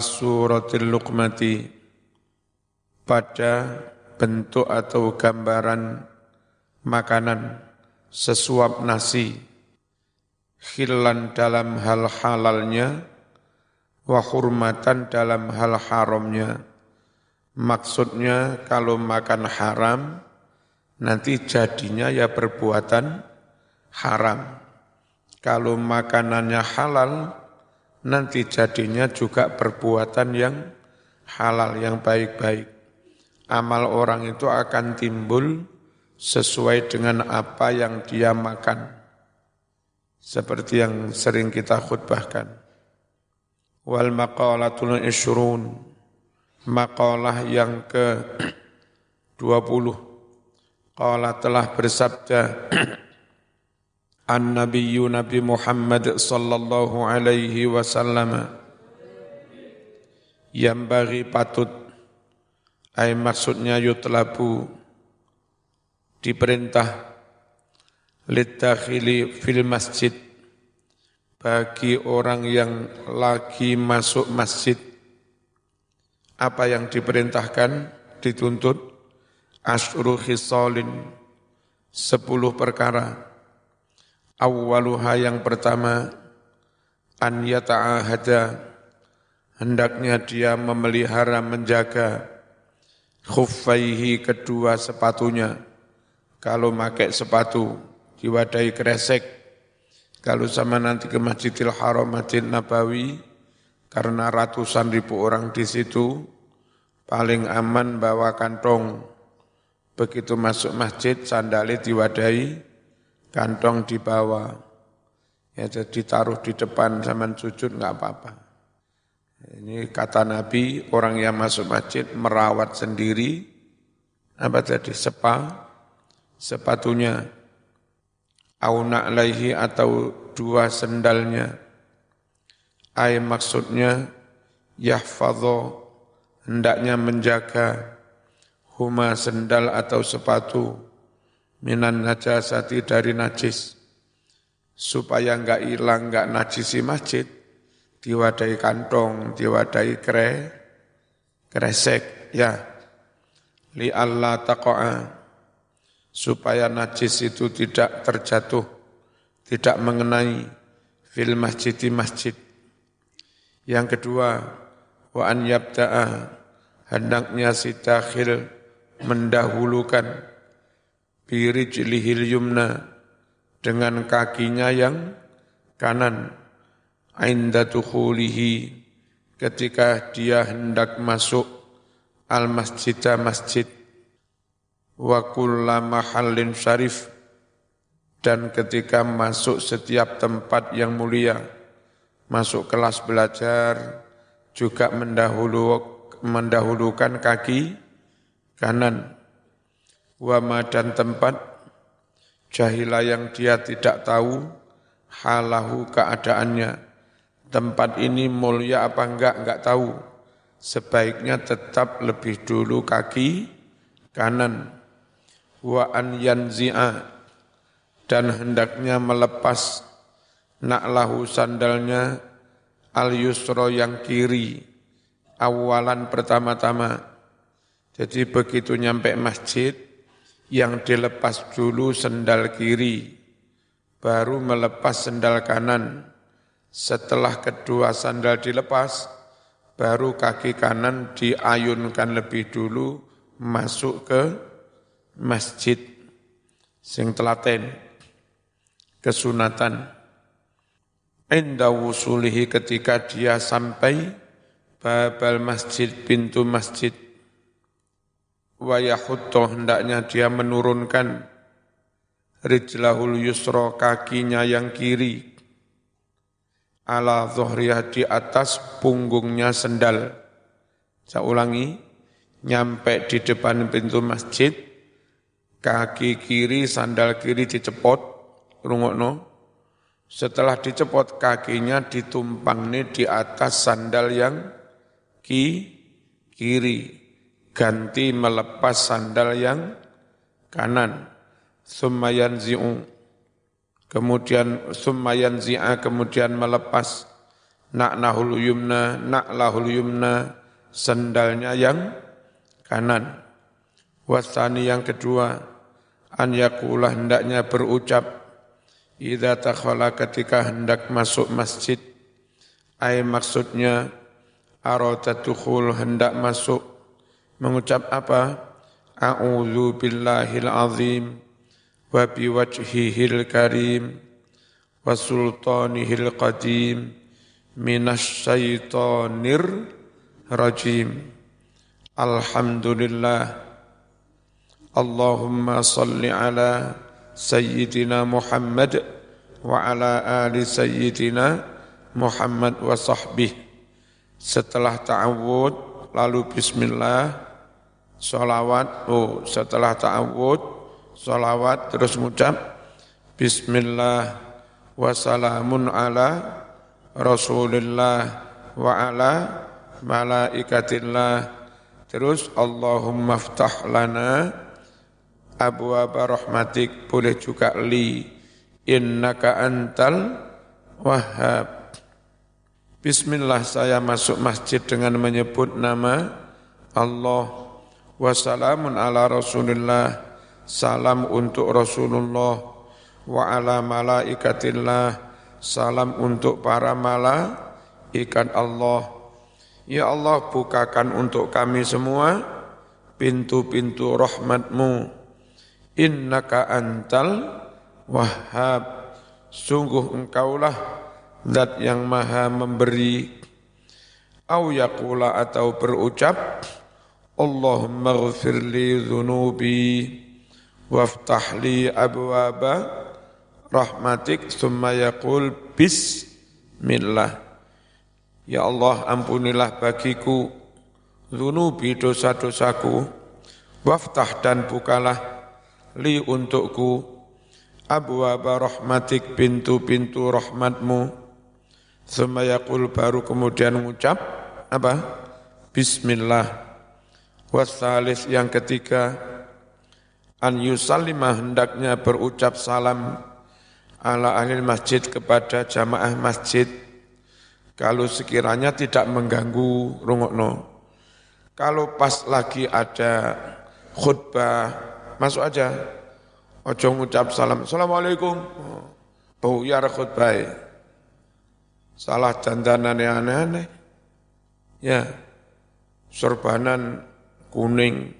suratil luqmati pada bentuk atau gambaran makanan sesuap nasi khilan dalam hal halalnya wa hurmatan dalam hal haramnya. Maksudnya kalau makan haram nanti jadinya ya perbuatan haram. Kalau makanannya halal nanti jadinya juga perbuatan yang halal, yang baik-baik. Amal orang itu akan timbul sesuai dengan apa yang dia makan. Seperti yang sering kita khutbahkan. Wal maqalatul ishrun. Maqalah yang ke 20. Qala telah bersabda An-Nabiyyu Nabi Muhammad sallallahu alaihi wasallam. Yang bagi patut ay maksudnya yutlabu diperintah litakhili fil masjid. Bagi orang yang lagi masuk masjid apa yang diperintahkan dituntut? Asyru khisalin sepuluh perkara Awaluha yang pertama an yata'ahada hendaknya dia memelihara menjaga khuffaihi kedua sepatunya. Kalau pakai sepatu diwadahi kresek. Kalau sama nanti ke Masjidil Haram Masjid Nabawi karena ratusan ribu orang di situ paling aman bawa kantong. Begitu masuk masjid sandali diwadahi kantong di bawah. Ya jadi taruh di depan zaman sujud nggak apa-apa. Ini kata Nabi, orang yang masuk masjid merawat sendiri, apa tadi, sepa, sepatunya, auna alaihi atau dua sendalnya. Ay maksudnya, yahfadho, hendaknya menjaga huma sendal atau sepatu, minan najasati dari najis. Supaya enggak hilang enggak najisi masjid diwadai kantong diwadai kre kresek ya. Li Allah taqa'a. Supaya najis itu tidak terjatuh tidak mengenai fil masjid di masjid. Yang kedua wa an yabda'a hendaknya si dakhil mendahulukan birijlihil yumna dengan kakinya yang kanan. Inda tukhulihi ketika dia hendak masuk al masjidah masjid wa kulla mahallin syarif dan ketika masuk setiap tempat yang mulia. Masuk kelas belajar juga mendahulu mendahulukan kaki kanan wama dan tempat jahilah yang dia tidak tahu halahu keadaannya. Tempat ini mulia apa enggak enggak tahu. Sebaiknya tetap lebih dulu kaki kanan. Wa an yanzi'a dan hendaknya melepas naklahu sandalnya al yusro yang kiri awalan pertama-tama. Jadi begitu nyampe masjid yang dilepas dulu sendal kiri, baru melepas sendal kanan. Setelah kedua sandal dilepas, baru kaki kanan diayunkan lebih dulu masuk ke masjid. Sing telaten kesunatan. Inda wusulihi ketika dia sampai babal masjid pintu masjid wa yahutto hendaknya dia menurunkan rijlahul yusro kakinya yang kiri ala zuhriyah di atas punggungnya sendal. Saya ulangi, nyampe di depan pintu masjid, kaki kiri, sandal kiri dicepot, rungokno. Setelah dicepot kakinya ditumpang nih di atas sandal yang ki, kiri ganti melepas sandal yang kanan. Summayan zi'u. Kemudian summayan zi'a kemudian melepas na'nahul yumna, na'lahul yumna, sendalnya yang kanan. Wasani yang kedua, an yakulah hendaknya berucap, idza takhala ketika hendak masuk masjid, ay maksudnya aradatukhul hendak masuk, mengucap apa? A'udzu billahil azim wa biwajhihil karim wa sultanihil qadim minasyaitonir rajim. Alhamdulillah. Allahumma salli ala Sayyidina Muhammad wa ala ali Sayyidina Muhammad wa sahbih. Setelah ta'awud, lalu bismillah, salawat, oh setelah ta'awud, salawat, terus mengucap, bismillah, wa salamun ala Rasulullah wa ala malaikatillah. Terus Allahumma ftah lana abwa rahmatik. Boleh juga li. Innaka antal wahhab Bismillah saya masuk masjid dengan menyebut nama Allah wassalamun ala Rasulullah salam untuk Rasulullah wa ala malaikatillah Salam untuk para malaikat Allah. Ya Allah bukakan untuk kami semua pintu-pintu rahmatmu. Innaka antal wahhab. Sungguh engkaulah zat yang maha memberi. Au yakula atau berucap, Allahumma ghafir li dhunubi waftah li abwaba rahmatik summa yaqul bismillah Ya Allah ampunilah bagiku zunubi dosa-dosaku waftah dan bukalah li untukku abwaba rahmatik pintu-pintu rahmatmu summa yaqul baru kemudian mengucap apa bismillah wasalis yang ketiga an yusallimah hendaknya berucap salam ala ahli masjid kepada jamaah masjid kalau sekiranya tidak mengganggu rungokno. Kalau pas lagi ada khutbah, masuk aja. Ojo ngucap salam. Assalamualaikum. Bau ya khutbah. Salah dandanan yang aneh-aneh. Ya, sorbanan kuning,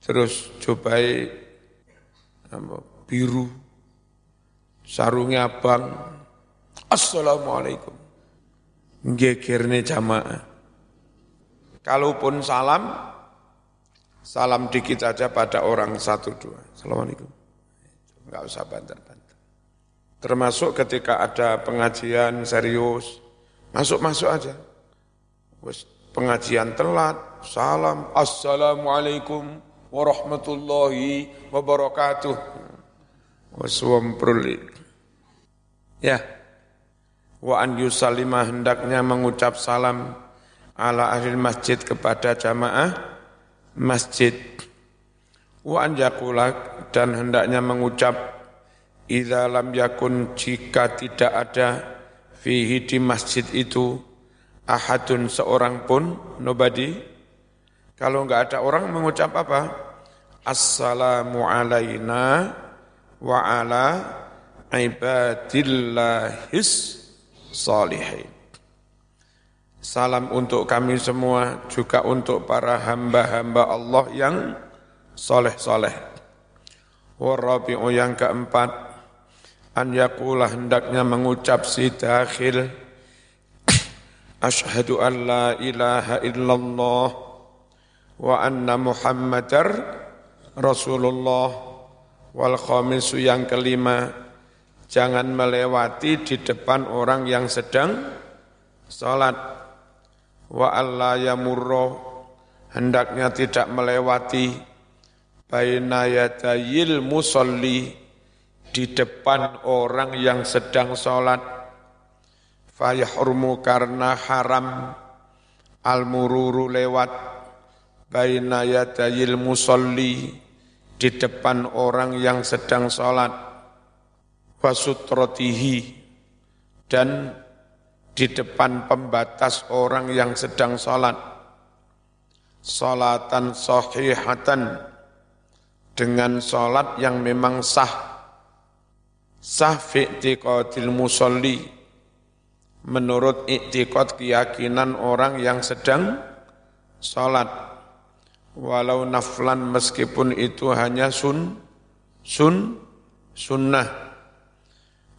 terus cobai biru sarungnya abang, Assalamualaikum. Gegernya jamaah. Kalaupun salam, salam dikit aja pada orang satu dua. Assalamualaikum. Enggak usah bantar-bantar. Termasuk ketika ada pengajian serius, masuk-masuk aja. pengajian telat, salam, Assalamualaikum warahmatullahi wabarakatuh. Waswampruli. Ya. Wa an yusalima hendaknya mengucap salam ala ahli masjid kepada jamaah masjid. Wa an yakula dan hendaknya mengucap idza lam yakun jika tidak ada fihi di masjid itu ahadun seorang pun nobody kalau enggak ada orang mengucap apa assalamu alaina wa ala ibadillahis salihin. Salam untuk kami semua, juga untuk para hamba-hamba Allah yang soleh-soleh. Warabi'u yang keempat, an yakulah hendaknya mengucap si dakhil, Ashhadu an la ilaha illallah wa anna muhammadar Rasulullah. Wal khamisu yang kelima jangan melewati di depan orang yang sedang sholat. Wa alla yamurro, hendaknya tidak melewati. Baina yadayil musalli di depan orang yang sedang sholat. Fayahrumu karena haram al-mururu lewat baina yadayil musalli di depan orang yang sedang sholat wasutrotihi dan di depan pembatas orang yang sedang sholat. Sholatan sahihatan dengan sholat yang memang sah. Sah fi'tiqadil musolli. Menurut iktiqad keyakinan orang yang sedang sholat. Walau naflan meskipun itu hanya sun, sun, sunnah.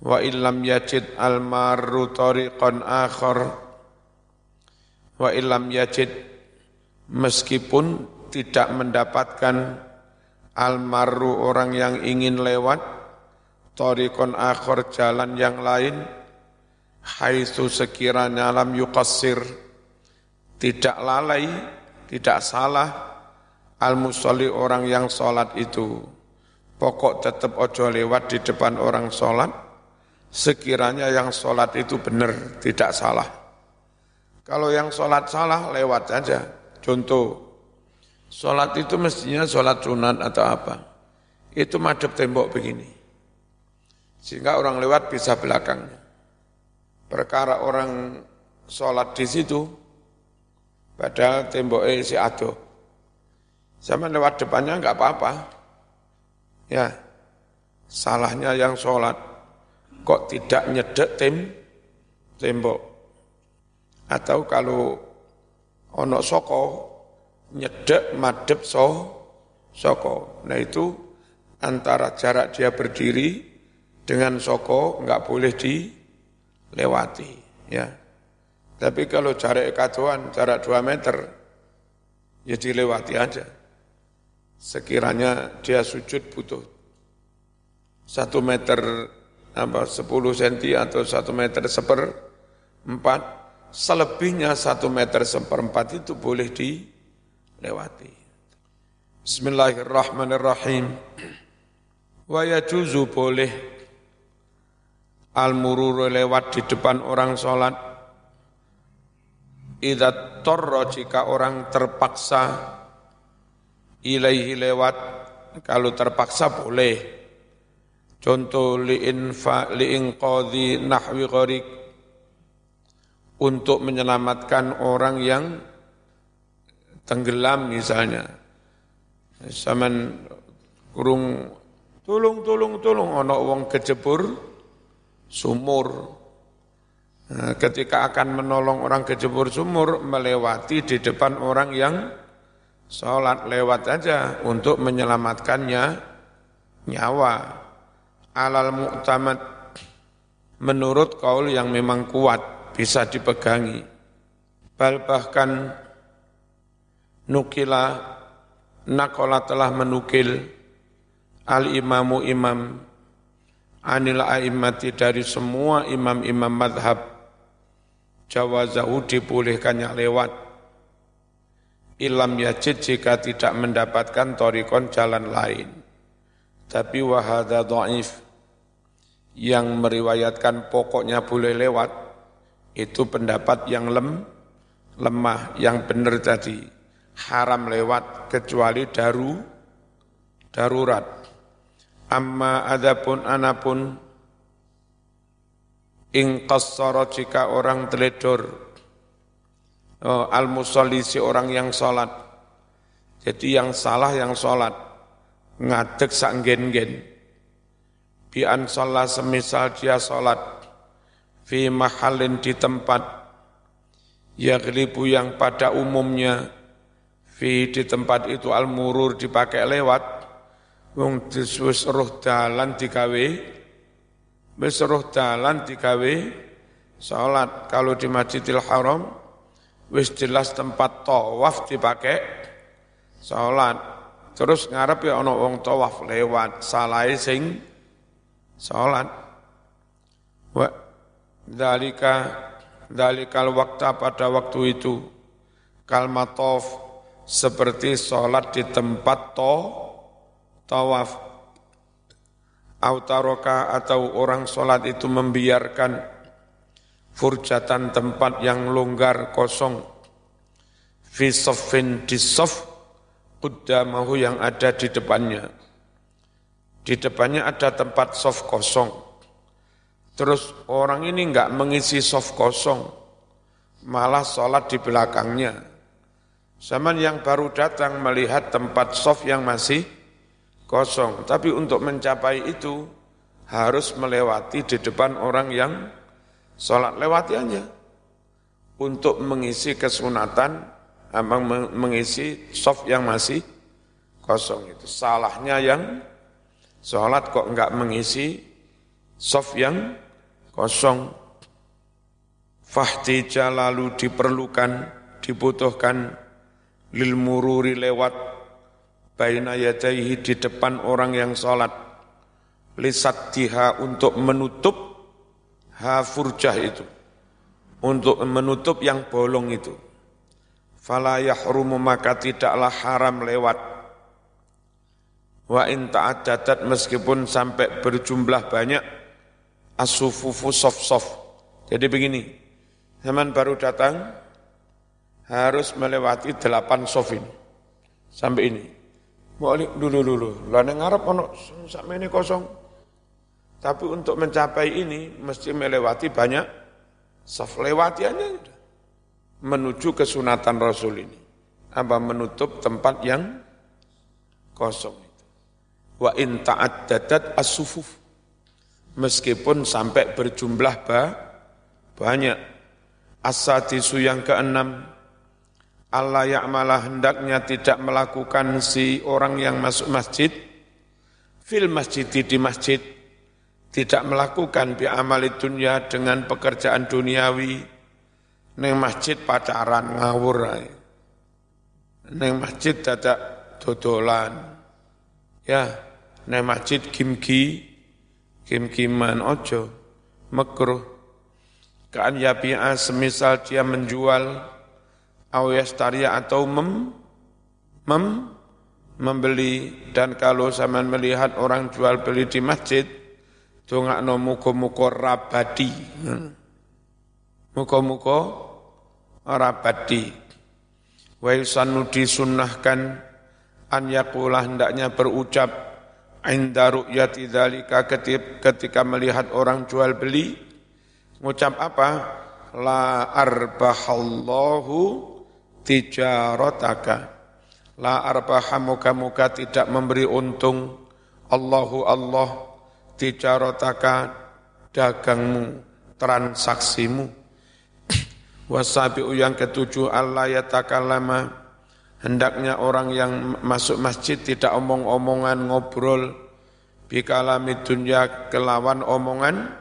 Wa illam yajid al marru tariqan akhar. Wa illam yajid meskipun tidak mendapatkan al marru orang yang ingin lewat tariqan akhar jalan yang lain haitsu sekiranya alam yuqassir tidak lalai tidak salah al musalli orang yang salat itu pokok tetap ojo lewat di depan orang salat sekiranya yang sholat itu benar, tidak salah. Kalau yang sholat salah, lewat saja. Contoh, sholat itu mestinya sholat sunat atau apa. Itu madep tembok begini. Sehingga orang lewat bisa belakangnya. Perkara orang sholat di situ, padahal temboknya si ado. Sama lewat depannya enggak apa-apa. Ya, salahnya yang sholat kok tidak nyedek tim tembok atau kalau ono soko nyedek madep so soko nah itu antara jarak dia berdiri dengan soko nggak boleh dilewati ya tapi kalau jarak katuan jarak dua meter ya dilewati aja sekiranya dia sujud butuh satu meter apa 10 cm atau 1 meter seper empat, selebihnya 1 meter seperempat itu boleh dilewati. Bismillahirrahmanirrahim. Wa yajuzu boleh al-mururu lewat di depan orang sholat. Idza torro jika orang terpaksa ilaihi lewat, kalau terpaksa boleh Contoh li'infa li'inqadhi nahwi gharik untuk menyelamatkan orang yang tenggelam misalnya. Saman kurung tolong tolong tolong ono wong kejebur sumur. Nah, ketika akan menolong orang kejebur sumur melewati di depan orang yang sholat lewat aja untuk menyelamatkannya nyawa. Alal mu'tamad menurut kaul yang memang kuat bisa dipegangi. Bal bahkan nukila nakola telah menukil al imamu imam anil a'immati dari semua imam-imam madhab jawazahu dibolehkannya lewat. Ilam yajid jika tidak mendapatkan torikon jalan lain. Tapi wahada dhaif yang meriwayatkan pokoknya boleh lewat itu pendapat yang lem, lemah, yang benar tadi. Haram lewat kecuali daru darurat. Amma adapun anapun ing jika orang teledor oh, al musalli si orang yang sholat jadi yang salah yang sholat ngadeg sak gen-gen. Bi an semisal dia salat fi mahalin di tempat yaglibu yang pada umumnya fi di tempat itu al murur dipakai lewat wong wis roh dalan digawe wis roh dalan digawe salat. Kalau di Masjidil Haram wis jelas tempat tawaf dipakai salat. Terus ngarep ya ana wong tawaf lewat salahe sing salat. Wa dalika dalikal waktu pada waktu itu. Kalmatof seperti sholat di tempat to tawaf autaroka atau orang sholat itu membiarkan furjatan tempat yang longgar kosong fi di sof Qudamahu yang ada di depannya. Di depannya ada tempat soft kosong. Terus orang ini enggak mengisi soft kosong, malah sholat di belakangnya. Zaman yang baru datang melihat tempat soft yang masih kosong. Tapi untuk mencapai itu harus melewati di depan orang yang sholat lewati aja. Untuk mengisi kesunatan, mengisi soft yang masih kosong itu. Salahnya yang sholat kok enggak mengisi soft yang kosong. Fahtija lalu diperlukan, dibutuhkan lil mururi lewat baina yadaihi di depan orang yang sholat. Lisattiha untuk menutup hafurjah itu. Untuk menutup yang bolong itu. Fala yahrumu maka tidaklah haram lewat. Wa in ta'addadat meskipun sampai berjumlah banyak asufufu sof-sof. Jadi begini zaman baru datang harus melewati delapan sof ini. Sampai ini Balik dulu dulu. Lah ning ngarep ono ini kosong. Tapi untuk mencapai ini mesti melewati banyak sof lewati aja menuju ke sunatan Rasul ini. Apa menutup tempat yang kosong itu. Wa in ta'addadat as-sufuf. Meskipun sampai berjumlah ba, banyak. As-sadisu yang keenam, Allah ya'malah hendaknya tidak melakukan si orang yang masuk masjid, fil masjid di masjid, tidak melakukan bi amali dunia dengan pekerjaan duniawi, neng masjid pacaran ngawur neng masjid dadak dodolan. Ya neng masjid kimki kim-kiman ojo makruh kan yabi'a semisal dia menjual awiyastaria atau mem, mem membeli. Dan kalau zaman melihat orang jual beli di masjid dongakno muko-muko rabadi. Muko-muko rabadi. Wa yusannu disunnahkan an yaqulah hendaknya berucap inda ru'yati dzalika ketika melihat orang jual beli. Ngucap apa? La arbahallahu tijarataka. La arbaha muka-muka tidak memberi untung. Allahu Allah tijarataka dagangmu transaksimu. Wasabi'u yang ketujuh Allah yatakallama Hendaknya orang yang masuk masjid tidak omong-omongan ngobrol. Bikalami dunia kelawan omongan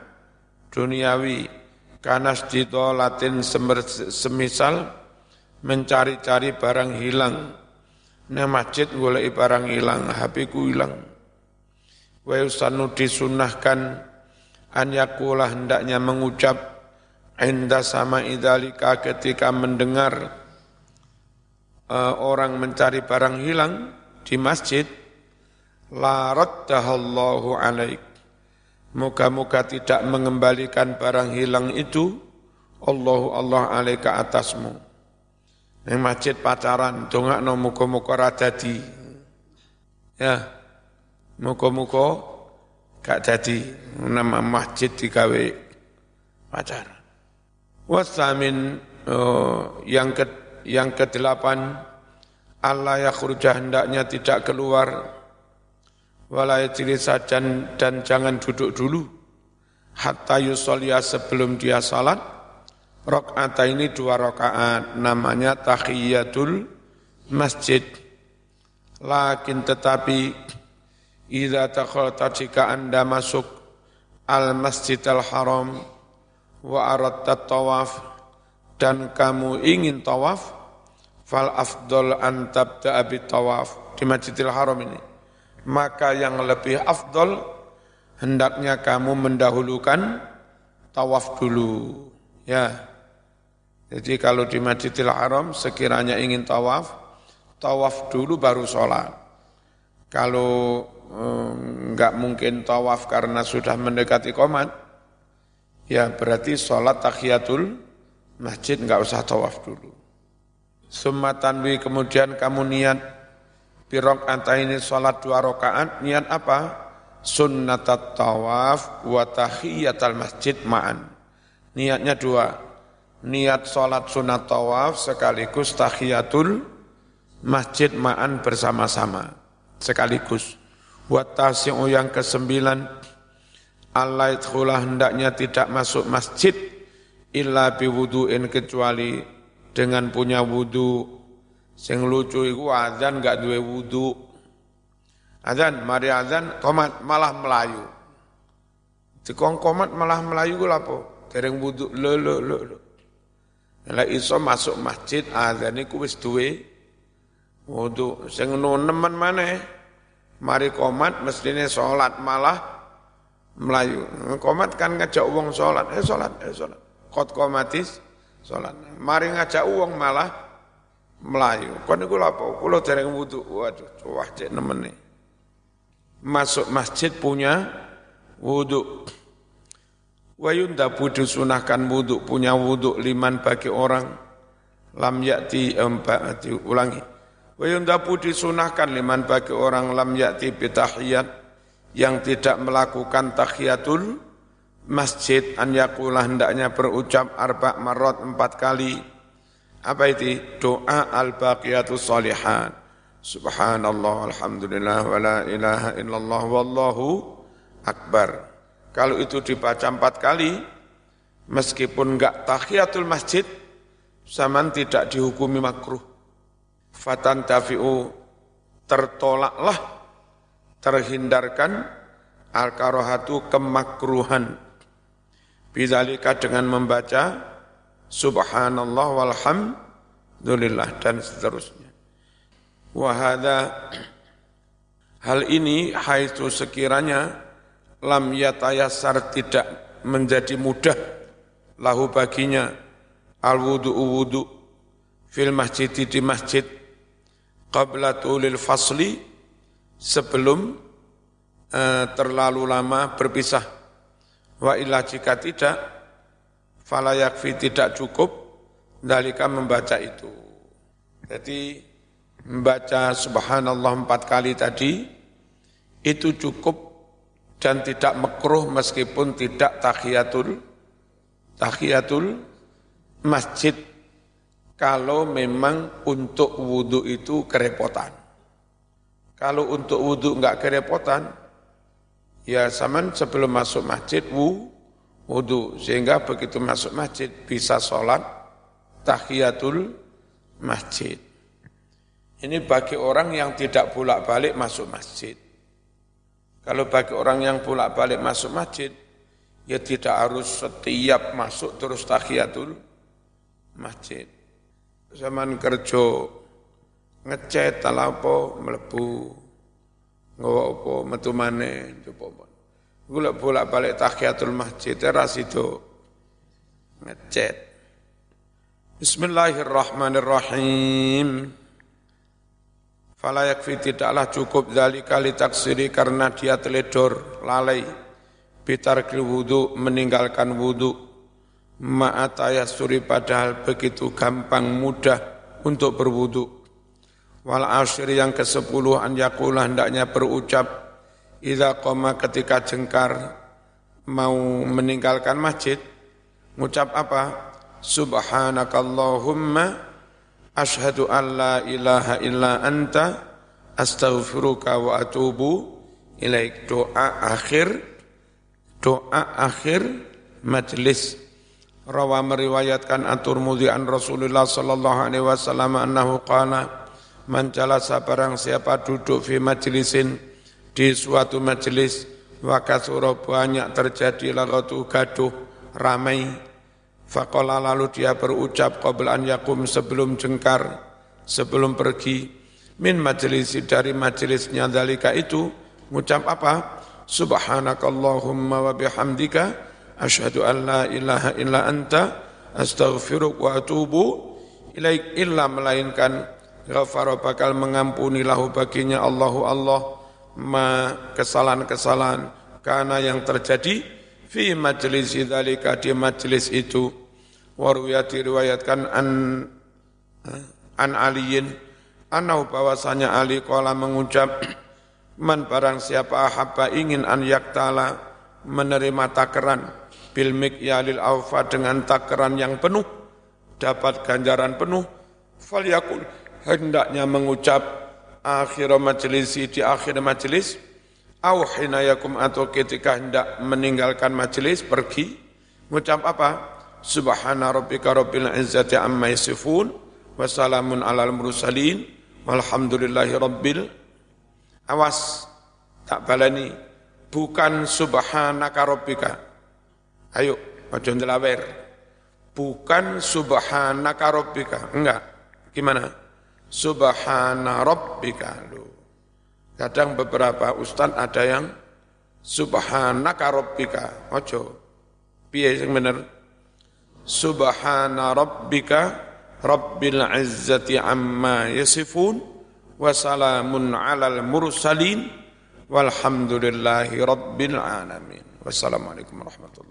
duniawi. Kanas latin semisal mencari-cari barang hilang Nah masjid boleh barang hilang, HP ku hilang. Wa yusanu disunahkan an yakulah hendaknya mengucap inda sama idalika ketika mendengar uh, orang mencari barang hilang di masjid, la raddahallahu alaik. Moga-moga tidak mengembalikan barang hilang itu, Allahu Allah alaika atasmu. Yang masjid pacaran, dongak no muka-muka radadi. Ya, muka-muka gak jadi. Nama masjid digawe pacaran. Wasamin oh, yang ke yang kedelapan, Allah yakhruja hendaknya tidak keluar walaya sajan dan jangan duduk dulu hatta yusolia sebelum dia salat rokaat ini dua rakaat namanya tahiyatul masjid lakin tetapi idza takhalta jika anda masuk al masjid al haram wa aradta tawaf dan kamu ingin tawaf, fal afdol antab da'abi tawaf di Masjidil Haram ini. Maka yang lebih afdol, hendaknya kamu mendahulukan tawaf dulu. Ya, jadi kalau di Masjidil Haram sekiranya ingin tawaf, tawaf dulu baru sholat. Kalau enggak mungkin tawaf karena sudah mendekati komat, ya berarti sholat tahiyatul masjid nggak usah tawaf dulu. Summa tanwi kemudian kamu niat birok anta ini sholat dua rakaat, niat apa? sunnatat tawaf wa tahiyatal masjid ma'an. Niatnya dua. Niat sholat sunat tawaf sekaligus tahiyatul masjid ma'an bersama-sama. Sekaligus. Wa tasi'u yang kesembilan. Allah ithulah hendaknya tidak masuk masjid illa biwudu'in kecuali dengan punya wudu. Sing lucu iku azan gak duwe wudu. Azan, mari azan, komat malah melayu. Dikong komat malah melayu ku lapo? Dereng wudu lo lo lo lo. Lah iso masuk masjid azan iku wis duwe wudu. Sing nemen maneh mari komat mestine salat malah melayu. Komat kan ngajak wong salat, eh salat, eh salat. Kot komatis salat. Mari ngajak wong malah melayu. Kon niku lapo? Kula dereng wudu. Waduh, wah cek nemen nih masuk masjid punya wudhu. Wa yundabu disunahkan wudhu, punya wudhu liman bagi orang lam yakti empat ulangi. Wa yundabu disunahkan liman bagi orang lam yakti bitahiyat yang tidak melakukan tahiyatul masjid an yakulah hendaknya berucap arba marot empat kali. Apa itu? Doa al-baqiyatus salihat Subhanallah, Alhamdulillah, wa la ilaha illallah, wallahu akbar. Kalau itu dibaca empat kali, meskipun enggak tahiyatul masjid, zaman tidak dihukumi makruh. Fatan tafi'u tertolaklah, terhindarkan al-karohatu kemakruhan. Bizalika dengan membaca subhanallah walhamdulillah dan seterusnya. Wahada hal ini haitu sekiranya lam yatayasar tidak menjadi mudah lahu baginya. Al wudu wudu fil masjid di masjid. Qabla tulil fasli sebelum uh, terlalu lama berpisah. Wa illa jika tidak fala yakfi tidak cukup dalika membaca itu. Jadi membaca subhanallah empat kali tadi itu cukup dan tidak makruh meskipun tidak tahiyatul tahiyatul masjid kalau memang untuk wudhu itu kerepotan. Kalau untuk wudhu enggak kerepotan, ya zaman sebelum masuk masjid wudhu sehingga begitu masuk masjid bisa sholat tahiyatul masjid. Ini bagi orang yang tidak bolak-balik masuk masjid. Kalau bagi orang yang bolak-balik masuk masjid, ya tidak harus setiap masuk terus tahiyatul masjid. Zaman kerja ngecet talapo melebu ngawa apa metu maneh coba Gula bolak-balik tahiyatul masjid teras itu ngecet. Bismillahirrahmanirrahim. Fala yakfi tidaklah cukup dari kali taksiri karena dia teledor, lalai. Bitarkil wudhu, meninggalkan wudhu. Ma'ataya suri padahal begitu gampang, mudah untuk berwudhu. Wal asyir yang ke sepuluh an yakulah hendaknya berucap. Iza koma ketika jengkar mau meninggalkan masjid. Ngucap apa? Subhanakallahumma Ashadu an la ilaha illa anta astaghfiruka wa atubu ilaik. Doa akhir doa akhir majlis. Rawa meriwayatkan atur mudi an Rasulullah sallallahu alaihi wasallam annahu qala man jalasa barang siapa duduk fi majlisin di suatu majlis wa katsura banyak terjadi lagatu gaduh ramai Fakola lalu dia berucap qoblan yakum sebelum jengkar, sebelum pergi, min majelisi dari majelisnya dalika itu, ngucap apa? Subhanakallahumma wa bihamdika, asyhadu an la ilaha illa anta, astaghfiruk wa atubu, ilaik illa melainkan ghafara bakal mengampuni lahu baginya Allahu Allah ma kesalahan-kesalahan karena yang terjadi fi majlis dalika di majlis itu Waruya diriwayatkan an an aliyin anau bahwasanya Ali kala mengucap Man barang siapa ahabba ingin an yaktala menerima takaran bil mikyalil aufa dengan takaran yang penuh dapat ganjaran penuh falyakul hendaknya mengucap akhir majelis di akhir majelis au hinayakum atau ketika hendak meninggalkan majelis pergi mengucap apa subhana rabbika rabbil izzati amma yasifun wa salamun alal mursalin walhamdulillahi rabbil Awas, tak balani. Bukan subhanaka rabbika. Ayo, ojo ndelawer. Bukan subhanaka rabbika. Enggak. Gimana? Subhana rabbika. Loh. Kadang beberapa ustaz ada yang subhanaka rabbika. Ojo. Piye sing bener? Subhana rabbika rabbil izzati amma yasifun wa salamun alal mursalin walhamdulillahi rabbil alamin. Wassalamualaikum warahmatullahi